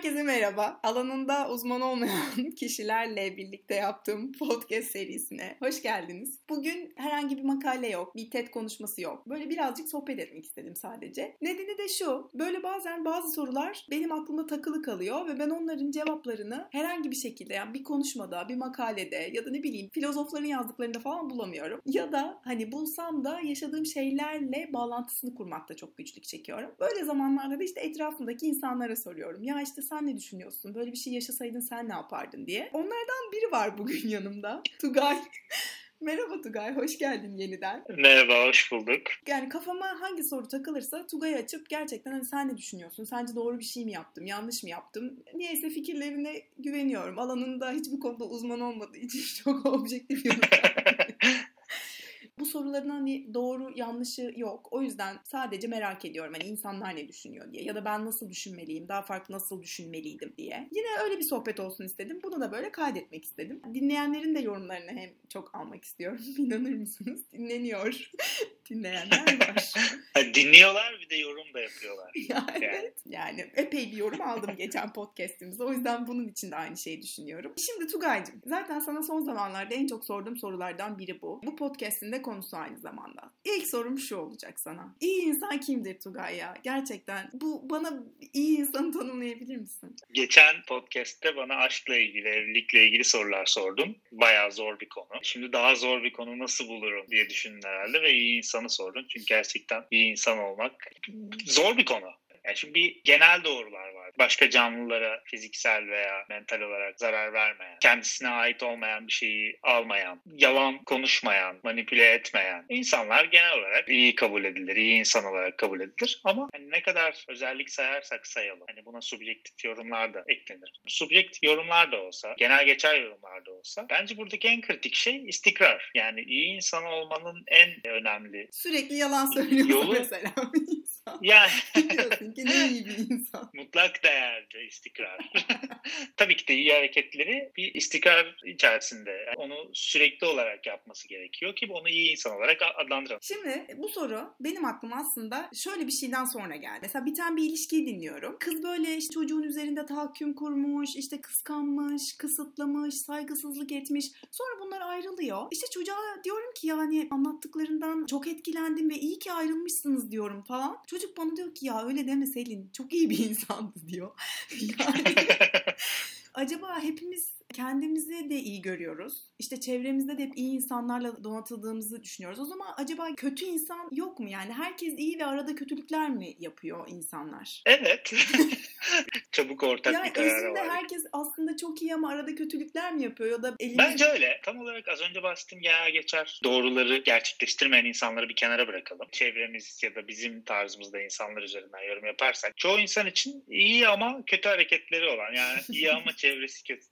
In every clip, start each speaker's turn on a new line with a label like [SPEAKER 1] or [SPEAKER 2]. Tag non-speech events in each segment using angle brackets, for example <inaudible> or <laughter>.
[SPEAKER 1] Herkese merhaba. Alanında uzman olmayan <laughs> kişilerle birlikte yaptığım podcast serisine hoş geldiniz. Bugün herhangi bir makale yok, bir TED konuşması yok. Böyle birazcık sohbet etmek istedim sadece. Nedeni de şu, böyle bazen bazı sorular benim aklımda takılı kalıyor ve ben onların cevaplarını herhangi bir şekilde yani bir konuşmada, bir makalede ya da ne bileyim filozofların yazdıklarında falan bulamıyorum. Ya da hani bulsam da yaşadığım şeylerle bağlantısını kurmakta çok güçlük çekiyorum. Böyle zamanlarda da işte etrafımdaki insanlara soruyorum. Ya işte sen ne düşünüyorsun? Böyle bir şey yaşasaydın sen ne yapardın diye. Onlardan biri var bugün <laughs> yanımda. Tugay. <laughs> Merhaba Tugay, hoş geldin yeniden.
[SPEAKER 2] Merhaba, hoş bulduk.
[SPEAKER 1] Yani kafama hangi soru takılırsa Tugay'ı açıp gerçekten hani sen ne düşünüyorsun? Sence doğru bir şey mi yaptım, yanlış mı yaptım? Niyeyse fikirlerine güveniyorum. Alanında hiçbir konuda uzman olmadığı için <laughs> çok objektif yorum bu soruların hani doğru yanlışı yok. O yüzden sadece merak ediyorum hani insanlar ne düşünüyor diye ya da ben nasıl düşünmeliyim, daha farklı nasıl düşünmeliydim diye. Yine öyle bir sohbet olsun istedim. Bunu da böyle kaydetmek istedim. Dinleyenlerin de yorumlarını hem çok almak istiyorum. <laughs> İnanır mısınız? Dinleniyor. <laughs> Dinleyenler var. <laughs>
[SPEAKER 2] Dinliyorlar bir de yorum da yapıyorlar.
[SPEAKER 1] Yani, yani. yani epey bir yorum aldım geçen podcastimizde. O yüzden bunun için de aynı şeyi düşünüyorum. Şimdi Tugay'cığım zaten sana son zamanlarda en çok sorduğum sorulardan biri bu. Bu podcast'in de konusu aynı zamanda. İlk sorum şu olacak sana. İyi insan kimdir Tugay ya? Gerçekten bu bana iyi insanı tanımlayabilir misin?
[SPEAKER 2] Geçen podcast'te bana aşkla ilgili, evlilikle ilgili sorular sordum. Bayağı zor bir konu. Şimdi daha zor bir konu nasıl bulurum diye düşündün herhalde ve iyi insanı sordun. Çünkü gerçekten iyi insan olmak zor bir konu. Yani şimdi bir genel doğrular var. Başka canlılara fiziksel veya mental olarak zarar vermeyen, kendisine ait olmayan bir şeyi almayan, yalan konuşmayan, manipüle etmeyen insanlar genel olarak iyi kabul edilir, iyi insan olarak kabul edilir. Ama hani ne kadar özellik sayarsak sayalım. Hani buna subjektif yorumlar da eklenir. Subjektif yorumlar da olsa, genel geçer yorumlar da olsa bence buradaki en kritik şey istikrar. Yani iyi insan olmanın en önemli
[SPEAKER 1] Sürekli yalan söylüyorsun yolu, mesela. <laughs>
[SPEAKER 2] Yani <laughs>
[SPEAKER 1] diyorsun ki ne iyi bir insan.
[SPEAKER 2] Mutlak değerde istikrar. <laughs> Tabii ki de iyi hareketleri bir istikrar içerisinde. Yani onu sürekli olarak yapması gerekiyor ki onu iyi insan olarak adlandıralım.
[SPEAKER 1] Şimdi bu soru benim aklıma aslında şöyle bir şeyden sonra geldi. Mesela biten bir ilişkiyi dinliyorum. Kız böyle işte çocuğun üzerinde tahakküm kurmuş, işte kıskanmış, kısıtlamış, saygısızlık etmiş. Sonra bunlar ayrılıyor. İşte çocuğa diyorum ki yani anlattıklarından çok etkilendim ve iyi ki ayrılmışsınız diyorum falan. Çocuk bana diyor ki ya öyle deme Selin çok iyi bir insandı diyor. <laughs> Yani <laughs> acaba hepimiz kendimizi de iyi görüyoruz. İşte çevremizde de hep iyi insanlarla donatıldığımızı düşünüyoruz. O zaman acaba kötü insan yok mu? Yani herkes iyi ve arada kötülükler mi yapıyor insanlar?
[SPEAKER 2] Evet. <laughs> <laughs> Çabuk ortak
[SPEAKER 1] yani
[SPEAKER 2] bir karar
[SPEAKER 1] var. Herkes aslında çok iyi ama arada kötülükler mi yapıyor? Ya da elimiz...
[SPEAKER 2] Bence öyle. Tam olarak az önce bahsettiğim genel geçer doğruları gerçekleştirmeyen insanları bir kenara bırakalım. Çevremiz ya da bizim tarzımızda insanlar üzerinden yorum yaparsak çoğu insan için iyi ama kötü hareketleri olan yani iyi ama <laughs> çevresi kötü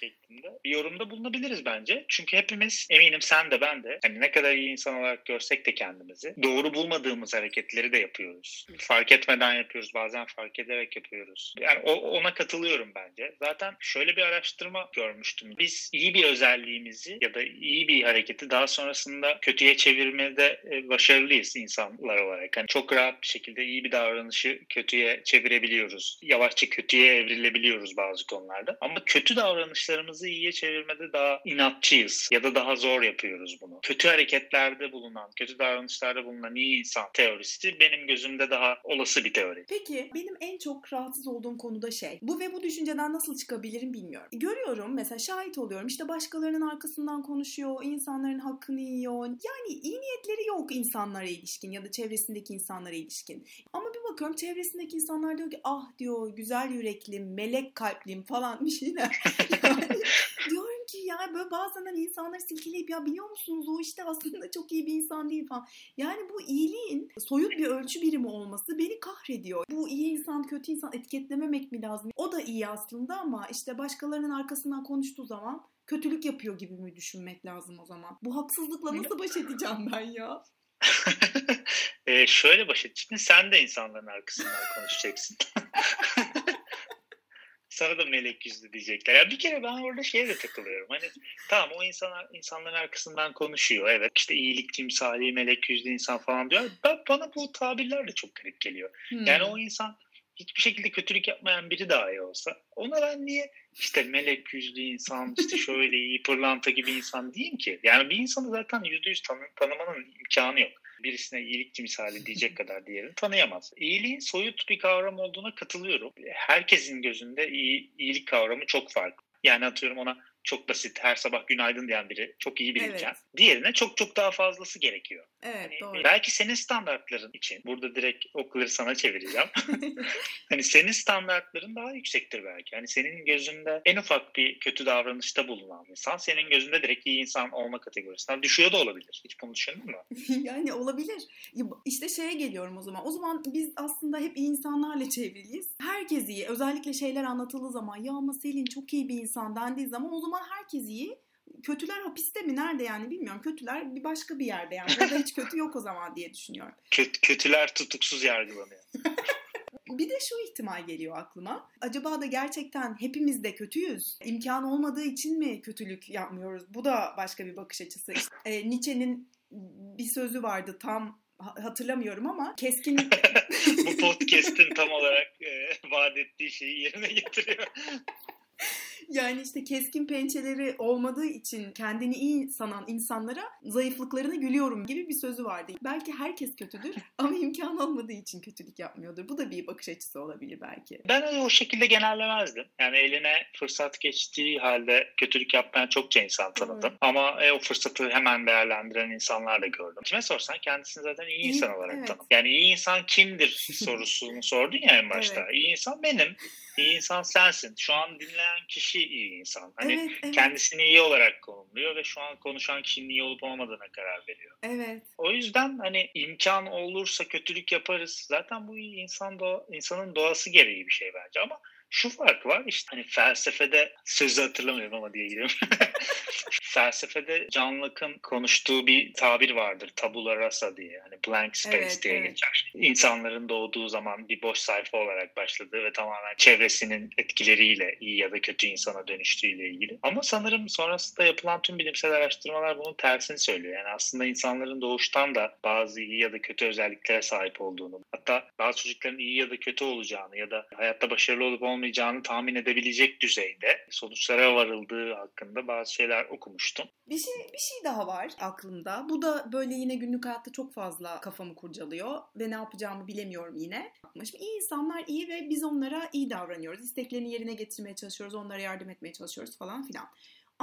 [SPEAKER 2] şeklinde bir yorumda bulunabiliriz bence. Çünkü hepimiz eminim sen de ben de hani ne kadar iyi insan olarak görsek de kendimizi doğru bulmadığımız hareketleri de yapıyoruz. Fark etmeden yapıyoruz bazen fark ederek yapıyoruz. Yani o, ona katılıyorum bence. Zaten şöyle bir araştırma görmüştüm. Biz iyi bir özelliğimizi ya da iyi bir hareketi daha sonrasında kötüye çevirmede e, başarılıyız insanlar olarak. Yani çok rahat bir şekilde iyi bir davranışı kötüye çevirebiliyoruz. Yavaşça kötüye evrilebiliyoruz bazı konularda. Ama kötü davranışlarımızı iyiye çevirmede daha inatçıyız ya da daha zor yapıyoruz bunu. Kötü hareketlerde bulunan, kötü davranışlarda bulunan iyi insan teorisi benim gözümde daha olası bir teori.
[SPEAKER 1] Peki benim en çok rahatsız olduğum konuda şey. Bu ve bu düşünceden nasıl çıkabilirim bilmiyorum. Görüyorum mesela şahit oluyorum işte başkalarının arkasından konuşuyor, insanların hakkını yiyor. Yani iyi niyetleri yok insanlara ilişkin ya da çevresindeki insanlara ilişkin. Ama bakıyorum çevresindeki insanlar diyor ki ah diyor güzel yüreklim, melek kalplim falan bir şeyler. <laughs> yani diyorum ki ya böyle bazen hani insanları silkeleyip ya biliyor musunuz o işte aslında çok iyi bir insan değil falan. Yani bu iyiliğin soyut bir ölçü birimi olması beni kahrediyor. Bu iyi insan kötü insan etiketlememek mi lazım? O da iyi aslında ama işte başkalarının arkasından konuştuğu zaman kötülük yapıyor gibi mi düşünmek lazım o zaman? Bu haksızlıkla nasıl baş edeceğim ben ya? <laughs>
[SPEAKER 2] e, şöyle baş edeceksin. Sen de insanların arkasından <laughs> konuşacaksın. <laughs> sana da melek yüzlü diyecekler. Ya bir kere ben orada şeye de takılıyorum. Hani tamam o insanlar insanların arkasından konuşuyor. Evet işte iyilik timsali, melek yüzlü insan falan diyor. Ben, bana bu tabirler de çok garip geliyor. Hmm. Yani o insan hiçbir şekilde kötülük yapmayan biri dahi olsa ona ben niye işte melek yüzlü insan, işte şöyle iyi pırlanta gibi insan diyeyim ki? Yani bir insanı zaten yüzde yüz tanı tanımanın imkanı yok. Birisine iyilikçi misali diyecek <laughs> kadar diğerini tanıyamaz. İyiliğin soyut bir kavram olduğuna katılıyorum. Herkesin gözünde iyi, iyilik kavramı çok farklı. Yani atıyorum ona çok basit her sabah günaydın diyen biri çok iyi bilirken evet. diğerine çok çok daha fazlası gerekiyor.
[SPEAKER 1] Evet hani doğru.
[SPEAKER 2] Belki senin standartların için burada direkt okları sana çevireceğim. <laughs> <laughs> hani senin standartların daha yüksektir belki. Hani senin gözünde en ufak bir kötü davranışta bulunan insan senin gözünde direkt iyi insan olma kategorisinden düşüyor da olabilir. Hiç bunu düşündün mü? <laughs>
[SPEAKER 1] yani olabilir. İşte şeye geliyorum o zaman. O zaman biz aslında hep iyi insanlarla çevriliyiz. Herkes iyi. Özellikle şeyler anlatıldığı zaman ya ama Selin çok iyi bir insan dendiği zaman o zaman herkes iyi kötüler hapiste mi nerede yani bilmiyorum. Kötüler bir başka bir yerde yani. Burada hiç kötü yok o zaman diye düşünüyorum. <laughs>
[SPEAKER 2] Kötü, kötüler tutuksuz yargılanıyor. <laughs>
[SPEAKER 1] bir de şu ihtimal geliyor aklıma. Acaba da gerçekten hepimiz de kötüyüz. İmkan olmadığı için mi kötülük yapmıyoruz? Bu da başka bir bakış açısı. E, Nietzsche'nin bir sözü vardı tam hatırlamıyorum ama keskin... <laughs>
[SPEAKER 2] Bu podcast'in tam olarak e, vaat ettiği şeyi yerine getiriyor
[SPEAKER 1] yani işte keskin pençeleri olmadığı için kendini iyi sanan insanlara zayıflıklarına gülüyorum gibi bir sözü vardı. Belki herkes kötüdür <laughs> ama imkan olmadığı için kötülük yapmıyordur. Bu da bir bakış açısı olabilir belki.
[SPEAKER 2] Ben o şekilde genellemezdim. Yani eline fırsat geçtiği halde kötülük yapmayan çokça insan tanıdım. Hmm. Ama e, o fırsatı hemen değerlendiren insanlar da gördüm. Kime sorsan kendisini zaten iyi, iyi insan olarak evet. tanım. Yani iyi insan kimdir sorusunu sordun ya en başta. <laughs> Evet. İyi insan benim. İyi insan sensin. Şu an dinleyen kişi iyi insan. Hani evet, evet. kendisini iyi olarak konumluyor ve şu an konuşan kişinin iyi olup olmadığına karar veriyor.
[SPEAKER 1] Evet.
[SPEAKER 2] O yüzden hani imkan olursa kötülük yaparız. Zaten bu iyi insan doğa, insanın doğası gereği bir şey bence ama şu fark var işte hani felsefede sözü hatırlamıyorum ama diye gidiyorum. <laughs> felsefede John Locke'ın konuştuğu bir tabir vardır. Tabula rasa diye. Yani blank space evet, diye evet. geçer. İnsanların doğduğu zaman bir boş sayfa olarak başladığı ve tamamen çevresinin etkileriyle iyi ya da kötü insana dönüştüğüyle ilgili. Ama sanırım sonrasında yapılan tüm bilimsel araştırmalar bunun tersini söylüyor. Yani aslında insanların doğuştan da bazı iyi ya da kötü özelliklere sahip olduğunu, hatta bazı çocukların iyi ya da kötü olacağını ya da hayatta başarılı olup olmayacağını tahmin edebilecek düzeyde sonuçlara varıldığı hakkında bazı şeyler okumuştum.
[SPEAKER 1] Bir şey bir şey daha var aklımda. Bu da böyle yine günlük hayatta çok fazla kafamı kurcalıyor ve ne yapacağımı bilemiyorum yine. Şimdi iyi insanlar iyi ve biz onlara iyi davranıyoruz. İsteklerini yerine getirmeye çalışıyoruz, onlara yardım etmeye çalışıyoruz falan filan.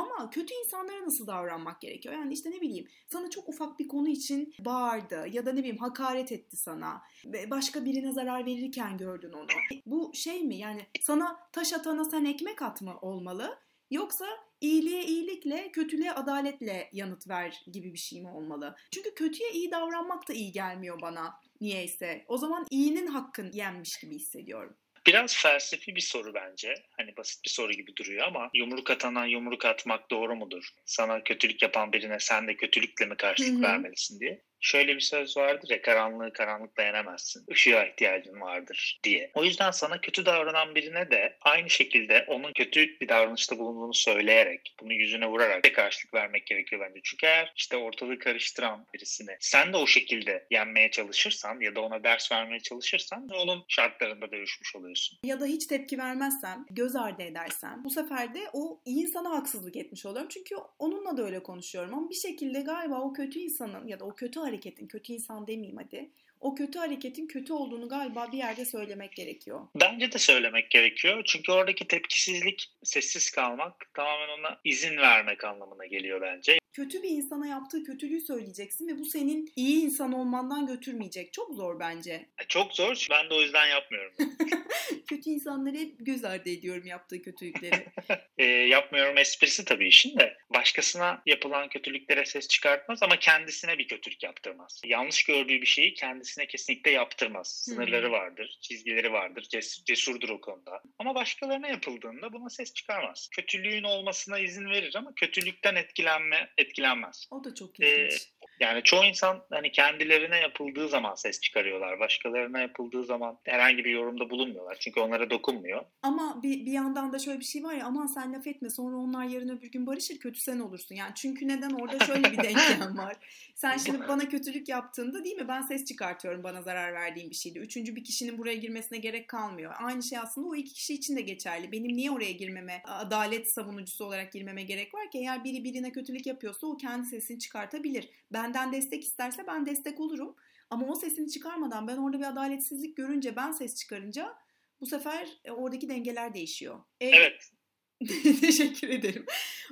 [SPEAKER 1] Ama kötü insanlara nasıl davranmak gerekiyor? Yani işte ne bileyim sana çok ufak bir konu için bağırdı ya da ne bileyim hakaret etti sana. Başka birine zarar verirken gördün onu. Bu şey mi yani sana taş atana sen ekmek atma olmalı? Yoksa iyiliğe iyilikle, kötülüğe adaletle yanıt ver gibi bir şey mi olmalı? Çünkü kötüye iyi davranmak da iyi gelmiyor bana niyeyse. O zaman iyinin hakkın yenmiş gibi hissediyorum.
[SPEAKER 2] Biraz felsefi bir soru bence. Hani basit bir soru gibi duruyor ama yumruk atana yumruk atmak doğru mudur? Sana kötülük yapan birine sen de kötülükle mi karşılık Hı-hı. vermelisin diye şöyle bir söz vardır ya karanlığı karanlıkla yenemezsin. Işığa ihtiyacın vardır diye. O yüzden sana kötü davranan birine de aynı şekilde onun kötü bir davranışta bulunduğunu söyleyerek, bunu yüzüne vurarak de karşılık vermek gerekiyor bence. Çünkü eğer işte ortalığı karıştıran birisine sen de o şekilde yenmeye çalışırsan ya da ona ders vermeye çalışırsan onun şartlarında dövüşmüş oluyorsun.
[SPEAKER 1] Ya da hiç tepki vermezsem, göz ardı edersem bu sefer de o iyi insana haksızlık etmiş oluyorum. Çünkü onunla da öyle konuşuyorum ama bir şekilde galiba o kötü insanın ya da o kötü hareketin, kötü insan demeyeyim hadi. O kötü hareketin kötü olduğunu galiba bir yerde söylemek gerekiyor.
[SPEAKER 2] Bence de söylemek gerekiyor. Çünkü oradaki tepkisizlik, sessiz kalmak tamamen ona izin vermek anlamına geliyor bence
[SPEAKER 1] kötü bir insana yaptığı kötülüğü söyleyeceksin ve bu senin iyi insan olmandan götürmeyecek. Çok zor bence.
[SPEAKER 2] E, çok zor. Ben de o yüzden yapmıyorum. <laughs>
[SPEAKER 1] kötü insanları hep göz ardı ediyorum yaptığı kötülükleri. <laughs>
[SPEAKER 2] e, yapmıyorum esprisi tabii işin de. Başkasına yapılan kötülüklere ses çıkartmaz ama kendisine bir kötülük yaptırmaz. Yanlış gördüğü bir şeyi kendisine kesinlikle yaptırmaz. Sınırları hmm. vardır, çizgileri vardır, ces- cesurdur o konuda. Ama başkalarına yapıldığında buna ses çıkarmaz. Kötülüğün olmasına izin verir ama kötülükten etkilenme etkilenmez.
[SPEAKER 1] O da çok ilginç.
[SPEAKER 2] Yani çoğu insan hani kendilerine yapıldığı zaman ses çıkarıyorlar. Başkalarına yapıldığı zaman herhangi bir yorumda bulunmuyorlar. Çünkü onlara dokunmuyor.
[SPEAKER 1] Ama bir, bir yandan da şöyle bir şey var ya aman sen laf etme sonra onlar yarın öbür gün barışır kötü sen olursun. Yani çünkü neden orada şöyle bir denklem <laughs> var. Sen şimdi bana kötülük yaptığında değil mi ben ses çıkartıyorum bana zarar verdiğim bir şeydi. Üçüncü bir kişinin buraya girmesine gerek kalmıyor. Aynı şey aslında o iki kişi için de geçerli. Benim niye oraya girmeme, adalet savunucusu olarak girmeme gerek var ki? Eğer biri birine kötülük yapıyorsa o kendi sesini çıkartabilir. Benden destek isterse ben destek olurum. Ama o sesini çıkarmadan ben orada bir adaletsizlik görünce ben ses çıkarınca bu sefer e, oradaki dengeler değişiyor.
[SPEAKER 2] E, evet. <laughs>
[SPEAKER 1] Teşekkür ederim.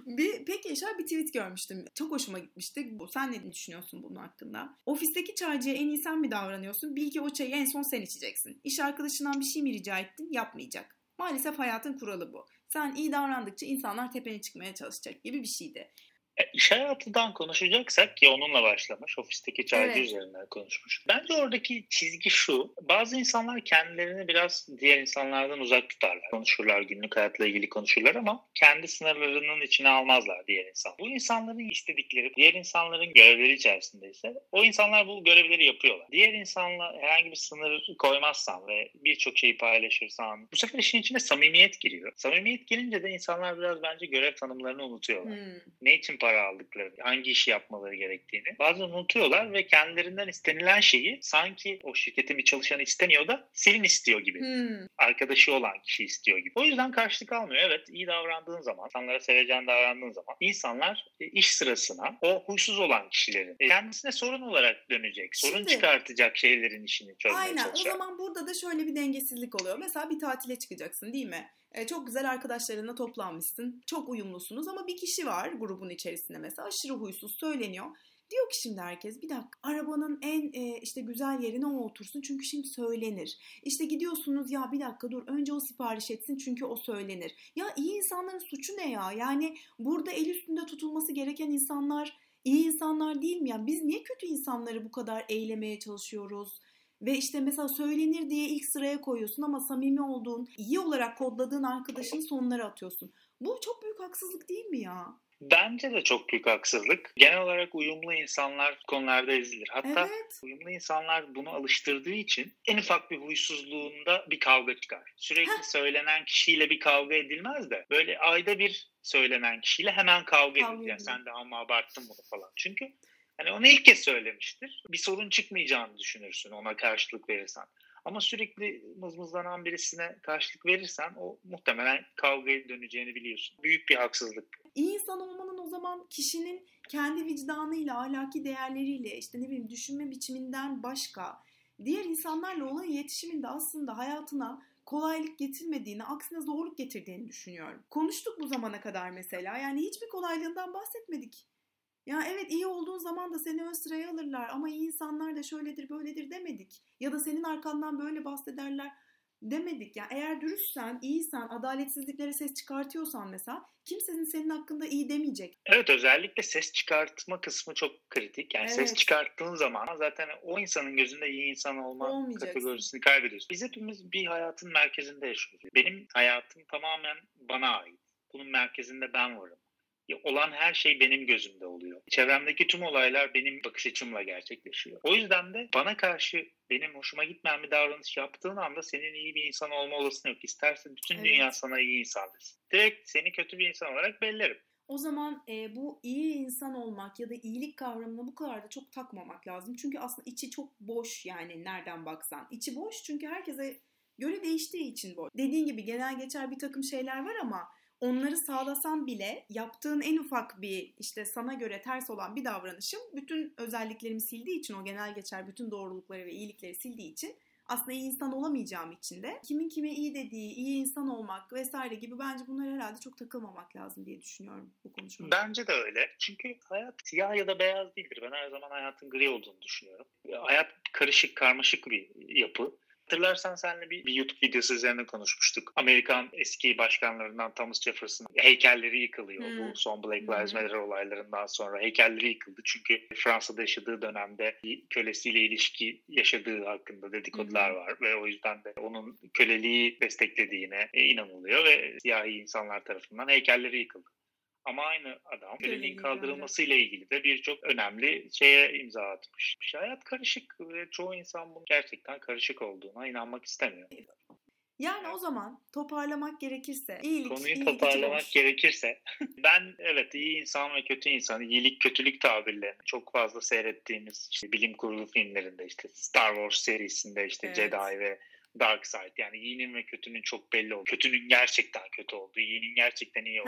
[SPEAKER 1] Bir, peki şöyle bir tweet görmüştüm. Çok hoşuma gitmişti. Sen ne düşünüyorsun bunun hakkında? Ofisteki çaycıya en iyi sen mi davranıyorsun? Bil ki o çayı en son sen içeceksin. İş arkadaşından bir şey mi rica ettin? Yapmayacak. Maalesef hayatın kuralı bu. Sen iyi davrandıkça insanlar tepene çıkmaya çalışacak gibi bir şeydi.
[SPEAKER 2] E, iş hayatından konuşacaksak ki onunla başlamış, ofisteki çaycı evet. üzerinden konuşmuş. Bence oradaki çizgi şu, bazı insanlar kendilerini biraz diğer insanlardan uzak tutarlar. Konuşurlar, günlük hayatla ilgili konuşurlar ama kendi sınırlarının içine almazlar diğer insan. Bu insanların istedikleri, diğer insanların görevleri içerisinde ise o insanlar bu görevleri yapıyorlar. Diğer insanla herhangi bir sınır koymazsan ve birçok şeyi paylaşırsan bu sefer işin içine samimiyet giriyor. Samimiyet girince de insanlar biraz bence görev tanımlarını unutuyorlar. Hmm. Ne için para aldıklarını, hangi işi yapmaları gerektiğini bazen unutuyorlar ve kendilerinden istenilen şeyi sanki o şirketin bir çalışanı istemiyor da Selin istiyor gibi. Hmm. Arkadaşı olan kişi istiyor gibi. O yüzden karşılık almıyor. Evet iyi davrandığın zaman, insanlara sevecen davrandığın zaman insanlar e, iş sırasına o huysuz olan kişilerin e, kendisine sorun olarak dönecek, sorun Şimdi, çıkartacak şeylerin işini çözmeye
[SPEAKER 1] aynen,
[SPEAKER 2] çalışacak.
[SPEAKER 1] Aynen o zaman burada da şöyle bir dengesizlik oluyor. Mesela bir tatile çıkacaksın değil mi? E, çok güzel arkadaşlarınla toplanmışsın. Çok uyumlusunuz ama bir kişi var grubun içerisinde mesela aşırı huysuz söyleniyor. Diyor ki şimdi herkes bir dakika arabanın en e, işte güzel yerine o otursun çünkü şimdi söylenir. İşte gidiyorsunuz ya bir dakika dur önce o sipariş etsin çünkü o söylenir. Ya iyi insanların suçu ne ya? Yani burada el üstünde tutulması gereken insanlar iyi insanlar değil mi? Yani biz niye kötü insanları bu kadar eylemeye çalışıyoruz? Ve işte mesela söylenir diye ilk sıraya koyuyorsun ama samimi olduğun, iyi olarak kodladığın arkadaşın sonlara atıyorsun. Bu çok büyük haksızlık değil mi ya?
[SPEAKER 2] Bence de çok büyük haksızlık. Genel olarak uyumlu insanlar konularda ezilir. Hatta evet. uyumlu insanlar bunu alıştırdığı için en ufak bir huysuzluğunda bir kavga çıkar. Sürekli Heh. söylenen kişiyle bir kavga edilmez de böyle ayda bir söylenen kişiyle hemen kavga, kavga edilir. Yani sen de ama abarttın bunu falan. Çünkü Hani onu ilk kez söylemiştir. Bir sorun çıkmayacağını düşünürsün ona karşılık verirsen. Ama sürekli mızmızlanan birisine karşılık verirsen o muhtemelen kavgaya döneceğini biliyorsun. Büyük bir haksızlık.
[SPEAKER 1] İyi insan olmanın o zaman kişinin kendi vicdanıyla, ahlaki değerleriyle, işte ne bileyim düşünme biçiminden başka diğer insanlarla olan iletişiminde aslında hayatına kolaylık getirmediğini, aksine zorluk getirdiğini düşünüyorum. Konuştuk bu zamana kadar mesela. Yani hiçbir kolaylığından bahsetmedik. Ya evet iyi olduğun zaman da seni ön sıraya alırlar ama iyi insanlar da şöyledir böyledir demedik. Ya da senin arkandan böyle bahsederler demedik. Yani eğer dürüstsen, iyisen, adaletsizliklere ses çıkartıyorsan mesela kimsenin senin hakkında iyi demeyecek.
[SPEAKER 2] Evet özellikle ses çıkartma kısmı çok kritik. Yani evet. ses çıkarttığın zaman zaten o insanın gözünde iyi insan olma kategorisini kaybediyorsun. Biz hepimiz bir hayatın merkezinde yaşıyoruz. Benim hayatım tamamen bana ait. Bunun merkezinde ben varım olan her şey benim gözümde oluyor. Çevremdeki tüm olaylar benim bakış açımla gerçekleşiyor. O yüzden de bana karşı benim hoşuma gitmeyen bir davranış yaptığın anda senin iyi bir insan olma olasılığın yok. İsterse bütün evet. dünya sana iyi insan desin. Direkt seni kötü bir insan olarak bellerim.
[SPEAKER 1] O zaman e, bu iyi insan olmak ya da iyilik kavramına bu kadar da çok takmamak lazım. Çünkü aslında içi çok boş yani nereden baksan. İçi boş çünkü herkese göre değiştiği için boş. Dediğin gibi genel geçer bir takım şeyler var ama onları sağlasan bile yaptığın en ufak bir işte sana göre ters olan bir davranışım bütün özelliklerimi sildiği için o genel geçer bütün doğrulukları ve iyilikleri sildiği için aslında iyi insan olamayacağım için de kimin kime iyi dediği, iyi insan olmak vesaire gibi bence bunlara herhalde çok takılmamak lazım diye düşünüyorum bu konuşmada.
[SPEAKER 2] Bence de öyle. Çünkü hayat siyah ya da beyaz değildir. Ben her zaman hayatın gri olduğunu düşünüyorum. Hayat karışık, karmaşık bir yapı. Hatırlarsan seninle bir, bir YouTube videosu üzerine konuşmuştuk. Amerikan eski başkanlarından Thomas Jefferson heykelleri yıkılıyor. Hmm. Bu son Black Lives Matter olaylarından sonra heykelleri yıkıldı. Çünkü Fransa'da yaşadığı dönemde bir kölesiyle ilişki yaşadığı hakkında dedikodular hmm. var ve o yüzden de onun köleliği desteklediğine inanılıyor ve siyahi insanlar tarafından heykelleri yıkıldı. Ama aynı adam köleliğin kaldırılmasıyla ilgili de birçok önemli şeye imza atmış. Hayat karışık ve çoğu insan bunun gerçekten karışık olduğuna inanmak istemiyor.
[SPEAKER 1] Yani o zaman toparlamak gerekirse iyilik,
[SPEAKER 2] Konuyu
[SPEAKER 1] iyilik
[SPEAKER 2] toparlamak
[SPEAKER 1] boş.
[SPEAKER 2] gerekirse <laughs> ben evet iyi insan ve kötü insan, iyilik kötülük tabirlerini çok fazla seyrettiğimiz işte bilim kurgu filmlerinde işte Star Wars serisinde işte
[SPEAKER 1] Evet.
[SPEAKER 2] Jedi ve Dark Side yani iyinin ve kötünün çok belli olduğu, kötünün gerçekten kötü olduğu, iyinin gerçekten iyi
[SPEAKER 1] Heh.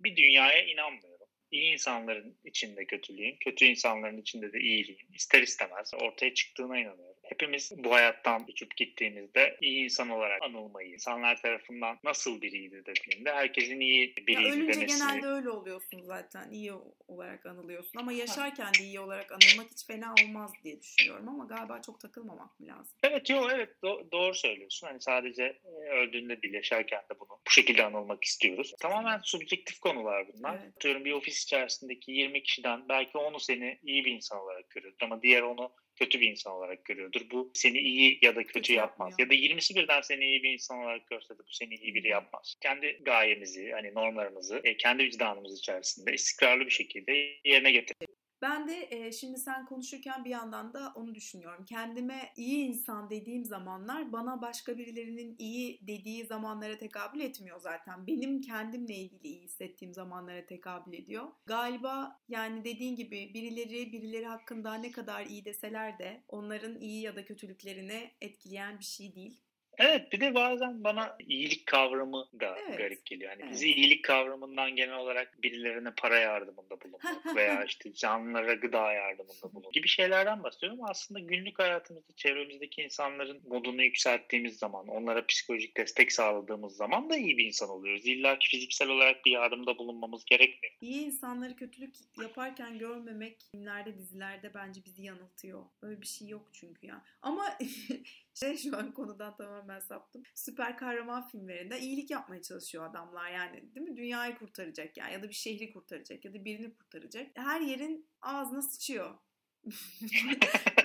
[SPEAKER 2] Bir dünyaya inanmıyorum. İyi insanların içinde kötülüğün, kötü insanların içinde de iyiliğin ister istemez ortaya çıktığına inanıyorum. Hepimiz bu hayattan uçup gittiğimizde iyi insan olarak anılmayı, insanlar tarafından nasıl biriydi dediğinde herkesin iyi
[SPEAKER 1] Ya
[SPEAKER 2] biriydi
[SPEAKER 1] ölünce
[SPEAKER 2] demesi.
[SPEAKER 1] genelde öyle oluyorsun zaten. iyi olarak anılıyorsun. Ama yaşarken de iyi olarak anılmak hiç fena olmaz diye düşünüyorum. Ama galiba çok takılmamak mı lazım?
[SPEAKER 2] Evet yok evet do- doğru söylüyorsun. Hani sadece e, öldüğünde değil yaşarken de bunu bu şekilde anılmak istiyoruz. Tamamen subjektif konular bunlar.
[SPEAKER 1] Evet.
[SPEAKER 2] Atıyorum bir ofis içerisindeki 20 kişiden belki onu seni iyi bir insan olarak görüyordur ama diğer onu kötü bir insan olarak görüyordur. Bu seni iyi ya da kötü, yapmaz. Ya da 20'si birden seni iyi bir insan olarak görse de bu seni iyi biri yapmaz. Kendi gayemizi, hani normlarımızı e, kendi vicdanımız içerisinde istikrarlı bir şekilde yerine getir.
[SPEAKER 1] Ben de e, şimdi sen konuşurken bir yandan da onu düşünüyorum. Kendime iyi insan dediğim zamanlar bana başka birilerinin iyi dediği zamanlara tekabül etmiyor zaten. Benim kendimle ilgili iyi hissettiğim zamanlara tekabül ediyor. Galiba yani dediğin gibi birileri birileri hakkında ne kadar iyi deseler de onların iyi ya da kötülüklerini etkileyen bir şey değil.
[SPEAKER 2] Evet bir de bazen bana iyilik kavramı da
[SPEAKER 1] Evet,
[SPEAKER 2] garip geliyor. Yani
[SPEAKER 1] evet.
[SPEAKER 2] bizi iyilik kavramından genel olarak birilerine para yardımında bulunmak <laughs> veya işte canlılara gıda yardımında bulunmak gibi şeylerden bahsediyorum. Aslında günlük hayatımızda çevremizdeki insanların modunu yükselttiğimiz zaman, onlara psikolojik destek sağladığımız zaman da iyi bir insan oluyoruz. İlla ki fiziksel olarak bir yardımda bulunmamız gerekmiyor.
[SPEAKER 1] İyi insanları kötülük yaparken görmemek filmlerde, dizilerde bence bizi yanıltıyor. Öyle bir şey yok çünkü ya. Ama <laughs> şey şu an konudan tamamen saptım. Süper kahraman filmlerinde iyilik yapmaya çalışıyor adamlar yani. Değil mi? Dünyayı kurtaracak yani ya da bir şehri kurtaracak ya da birini kurtaracak. Her yerin ağzına sıçıyor. <laughs>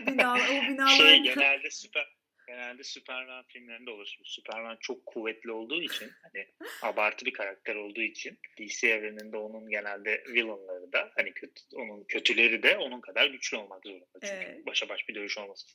[SPEAKER 1] Bina, o binalar
[SPEAKER 2] Şey genelde süper genelde Superman filmlerinde olur. Şimdi Superman çok kuvvetli olduğu için hani abartı bir karakter olduğu için DC evreninde onun genelde villainları da hani kötü, onun kötüleri de onun kadar güçlü olmak zorunda. Çünkü
[SPEAKER 1] Evet.
[SPEAKER 2] başa baş bir dövüş olması.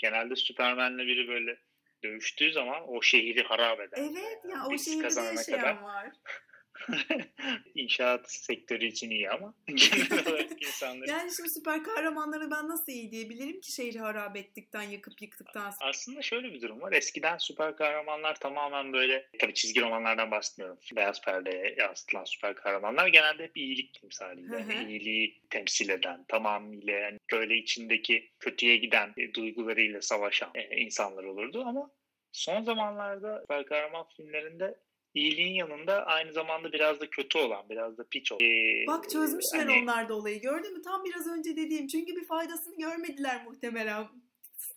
[SPEAKER 2] Genelde Superman'le biri böyle dövüştüğü zaman o şehri harap eder.
[SPEAKER 1] Evet ya o
[SPEAKER 2] Birisi
[SPEAKER 1] şehirde yaşayan
[SPEAKER 2] kadar.
[SPEAKER 1] var. <laughs> <laughs>
[SPEAKER 2] İnşaat sektörü için iyi ama <laughs> genel olarak insanların
[SPEAKER 1] Yani şimdi süper kahramanları ben nasıl iyi diyebilirim ki şehri harap ettikten, yakıp yıktıktan sonra.
[SPEAKER 2] Aslında şöyle bir durum var. Eskiden süper kahramanlar tamamen böyle tabii çizgi romanlardan bahsetmiyorum. Beyaz perdeye yansıtılan süper kahramanlar genelde hep iyilik timsaliydi. Yani iyiliği temsil eden, tamamıyla yani böyle içindeki kötüye giden e, duygularıyla savaşan e, insanlar olurdu ama son zamanlarda süper kahraman filmlerinde iyiliğin yanında aynı zamanda biraz da kötü olan, biraz da piç olan. e,
[SPEAKER 1] Bak çözmüşler
[SPEAKER 2] hani-
[SPEAKER 1] onlar da olayı gördün mü? Tam biraz önce dediğim. Çünkü bir faydasını görmediler muhtemelen.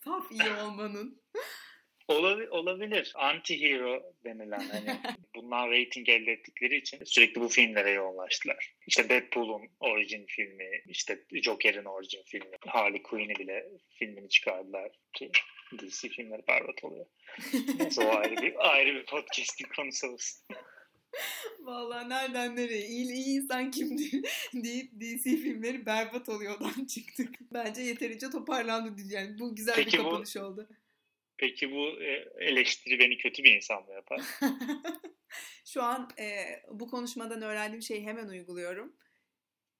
[SPEAKER 1] Saf iyi olmanın.
[SPEAKER 2] Olabi- olabilir. Anti-hero denilen hani <laughs> bundan rating elde ettikleri için sürekli bu filmlere yoğunlaştılar. İşte Deadpool'un orijin filmi, işte Joker'in orijin filmi, Harley Quinn'i bile filmini çıkardılar ki DC filmleri berbat oluyor. Neyse o ayrı bir, ayrı bir podcast'in konusu olsun. <laughs>
[SPEAKER 1] Vallahi nereden nereye? İyi, iyi insan kimdi <laughs> deyip DC filmleri berbat oluyordan çıktık. Bence yeterince toparlandı diyeceğim. Bu güzel
[SPEAKER 2] Peki
[SPEAKER 1] bir
[SPEAKER 2] bu-
[SPEAKER 1] kapanış oldu.
[SPEAKER 2] Peki bu e, eleştiri beni kötü bir insan mı yapar? <laughs>
[SPEAKER 1] Şu an e, bu konuşmadan öğrendiğim şeyi hemen uyguluyorum.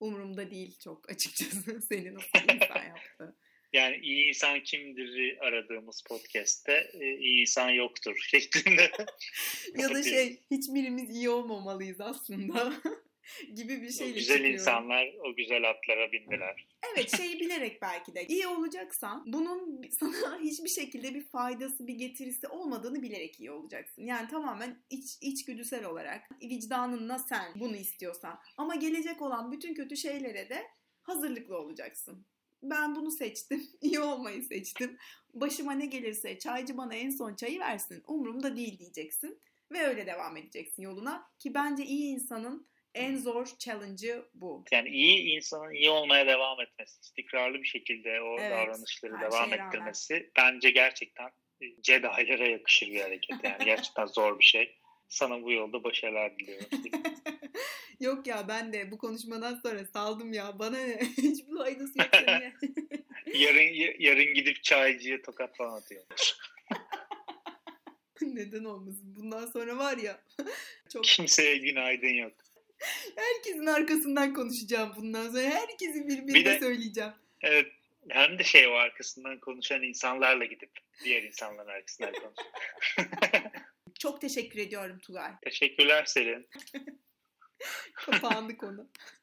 [SPEAKER 1] Umurumda değil çok açıkçası <laughs> senin nasıl insan <laughs> yaptı.
[SPEAKER 2] Yani iyi insan kimdir aradığımız podcast'te e, iyi insan yoktur şeklinde.
[SPEAKER 1] ya da şey hiçbirimiz iyi olmamalıyız aslında <laughs> gibi bir
[SPEAKER 2] O
[SPEAKER 1] şeyle
[SPEAKER 2] güzel
[SPEAKER 1] çıkıyorum.
[SPEAKER 2] insanlar o güzel atlara bindiler.
[SPEAKER 1] Evet şeyi <laughs> bilerek belki de iyi olacaksan bunun sana <laughs> hiçbir şekilde bir faydası bir getirisi olmadığını bilerek iyi olacaksın. Yani tamamen iç, içgüdüsel olarak vicdanınla sen bunu istiyorsan. Ama gelecek olan bütün kötü şeylere de hazırlıklı olacaksın. Ben bunu seçtim. iyi olmayı seçtim. Başıma ne gelirse çaycı bana en son çayı versin. Umurumda değil diyeceksin. Ve öyle devam edeceksin yoluna. Ki bence iyi insanın en zor challenge'ı bu.
[SPEAKER 2] Yani iyi insanın iyi olmaya devam etmesi, istikrarlı bir şekilde o
[SPEAKER 1] Evet,
[SPEAKER 2] davranışları devam
[SPEAKER 1] şeye rağmen.
[SPEAKER 2] ettirmesi bence gerçekten e, Jedi'lere yakışır bir hareket. Yani <laughs> gerçekten zor bir şey. Sana bu yolda başarılar diliyorum. <laughs>
[SPEAKER 1] Yok ya ben de bu konuşmadan sonra saldım ya. Bana ne? <laughs> Hiçbir faydası yok
[SPEAKER 2] yarın yarın gidip çaycıya tokat falan atıyor.
[SPEAKER 1] Neden olmasın? Bundan sonra var ya. Çok
[SPEAKER 2] Kimseye günaydın yok.
[SPEAKER 1] Herkesin arkasından konuşacağım bundan sonra. Herkesi birbirine
[SPEAKER 2] Bir de-
[SPEAKER 1] söyleyeceğim.
[SPEAKER 2] Evet. Hem de şey o arkasından konuşan insanlarla gidip diğer insanların arkasından konuş. <laughs>
[SPEAKER 1] Çok teşekkür ediyorum Tugay.
[SPEAKER 2] Teşekkürler Selin. <laughs>
[SPEAKER 1] Kapandı konu.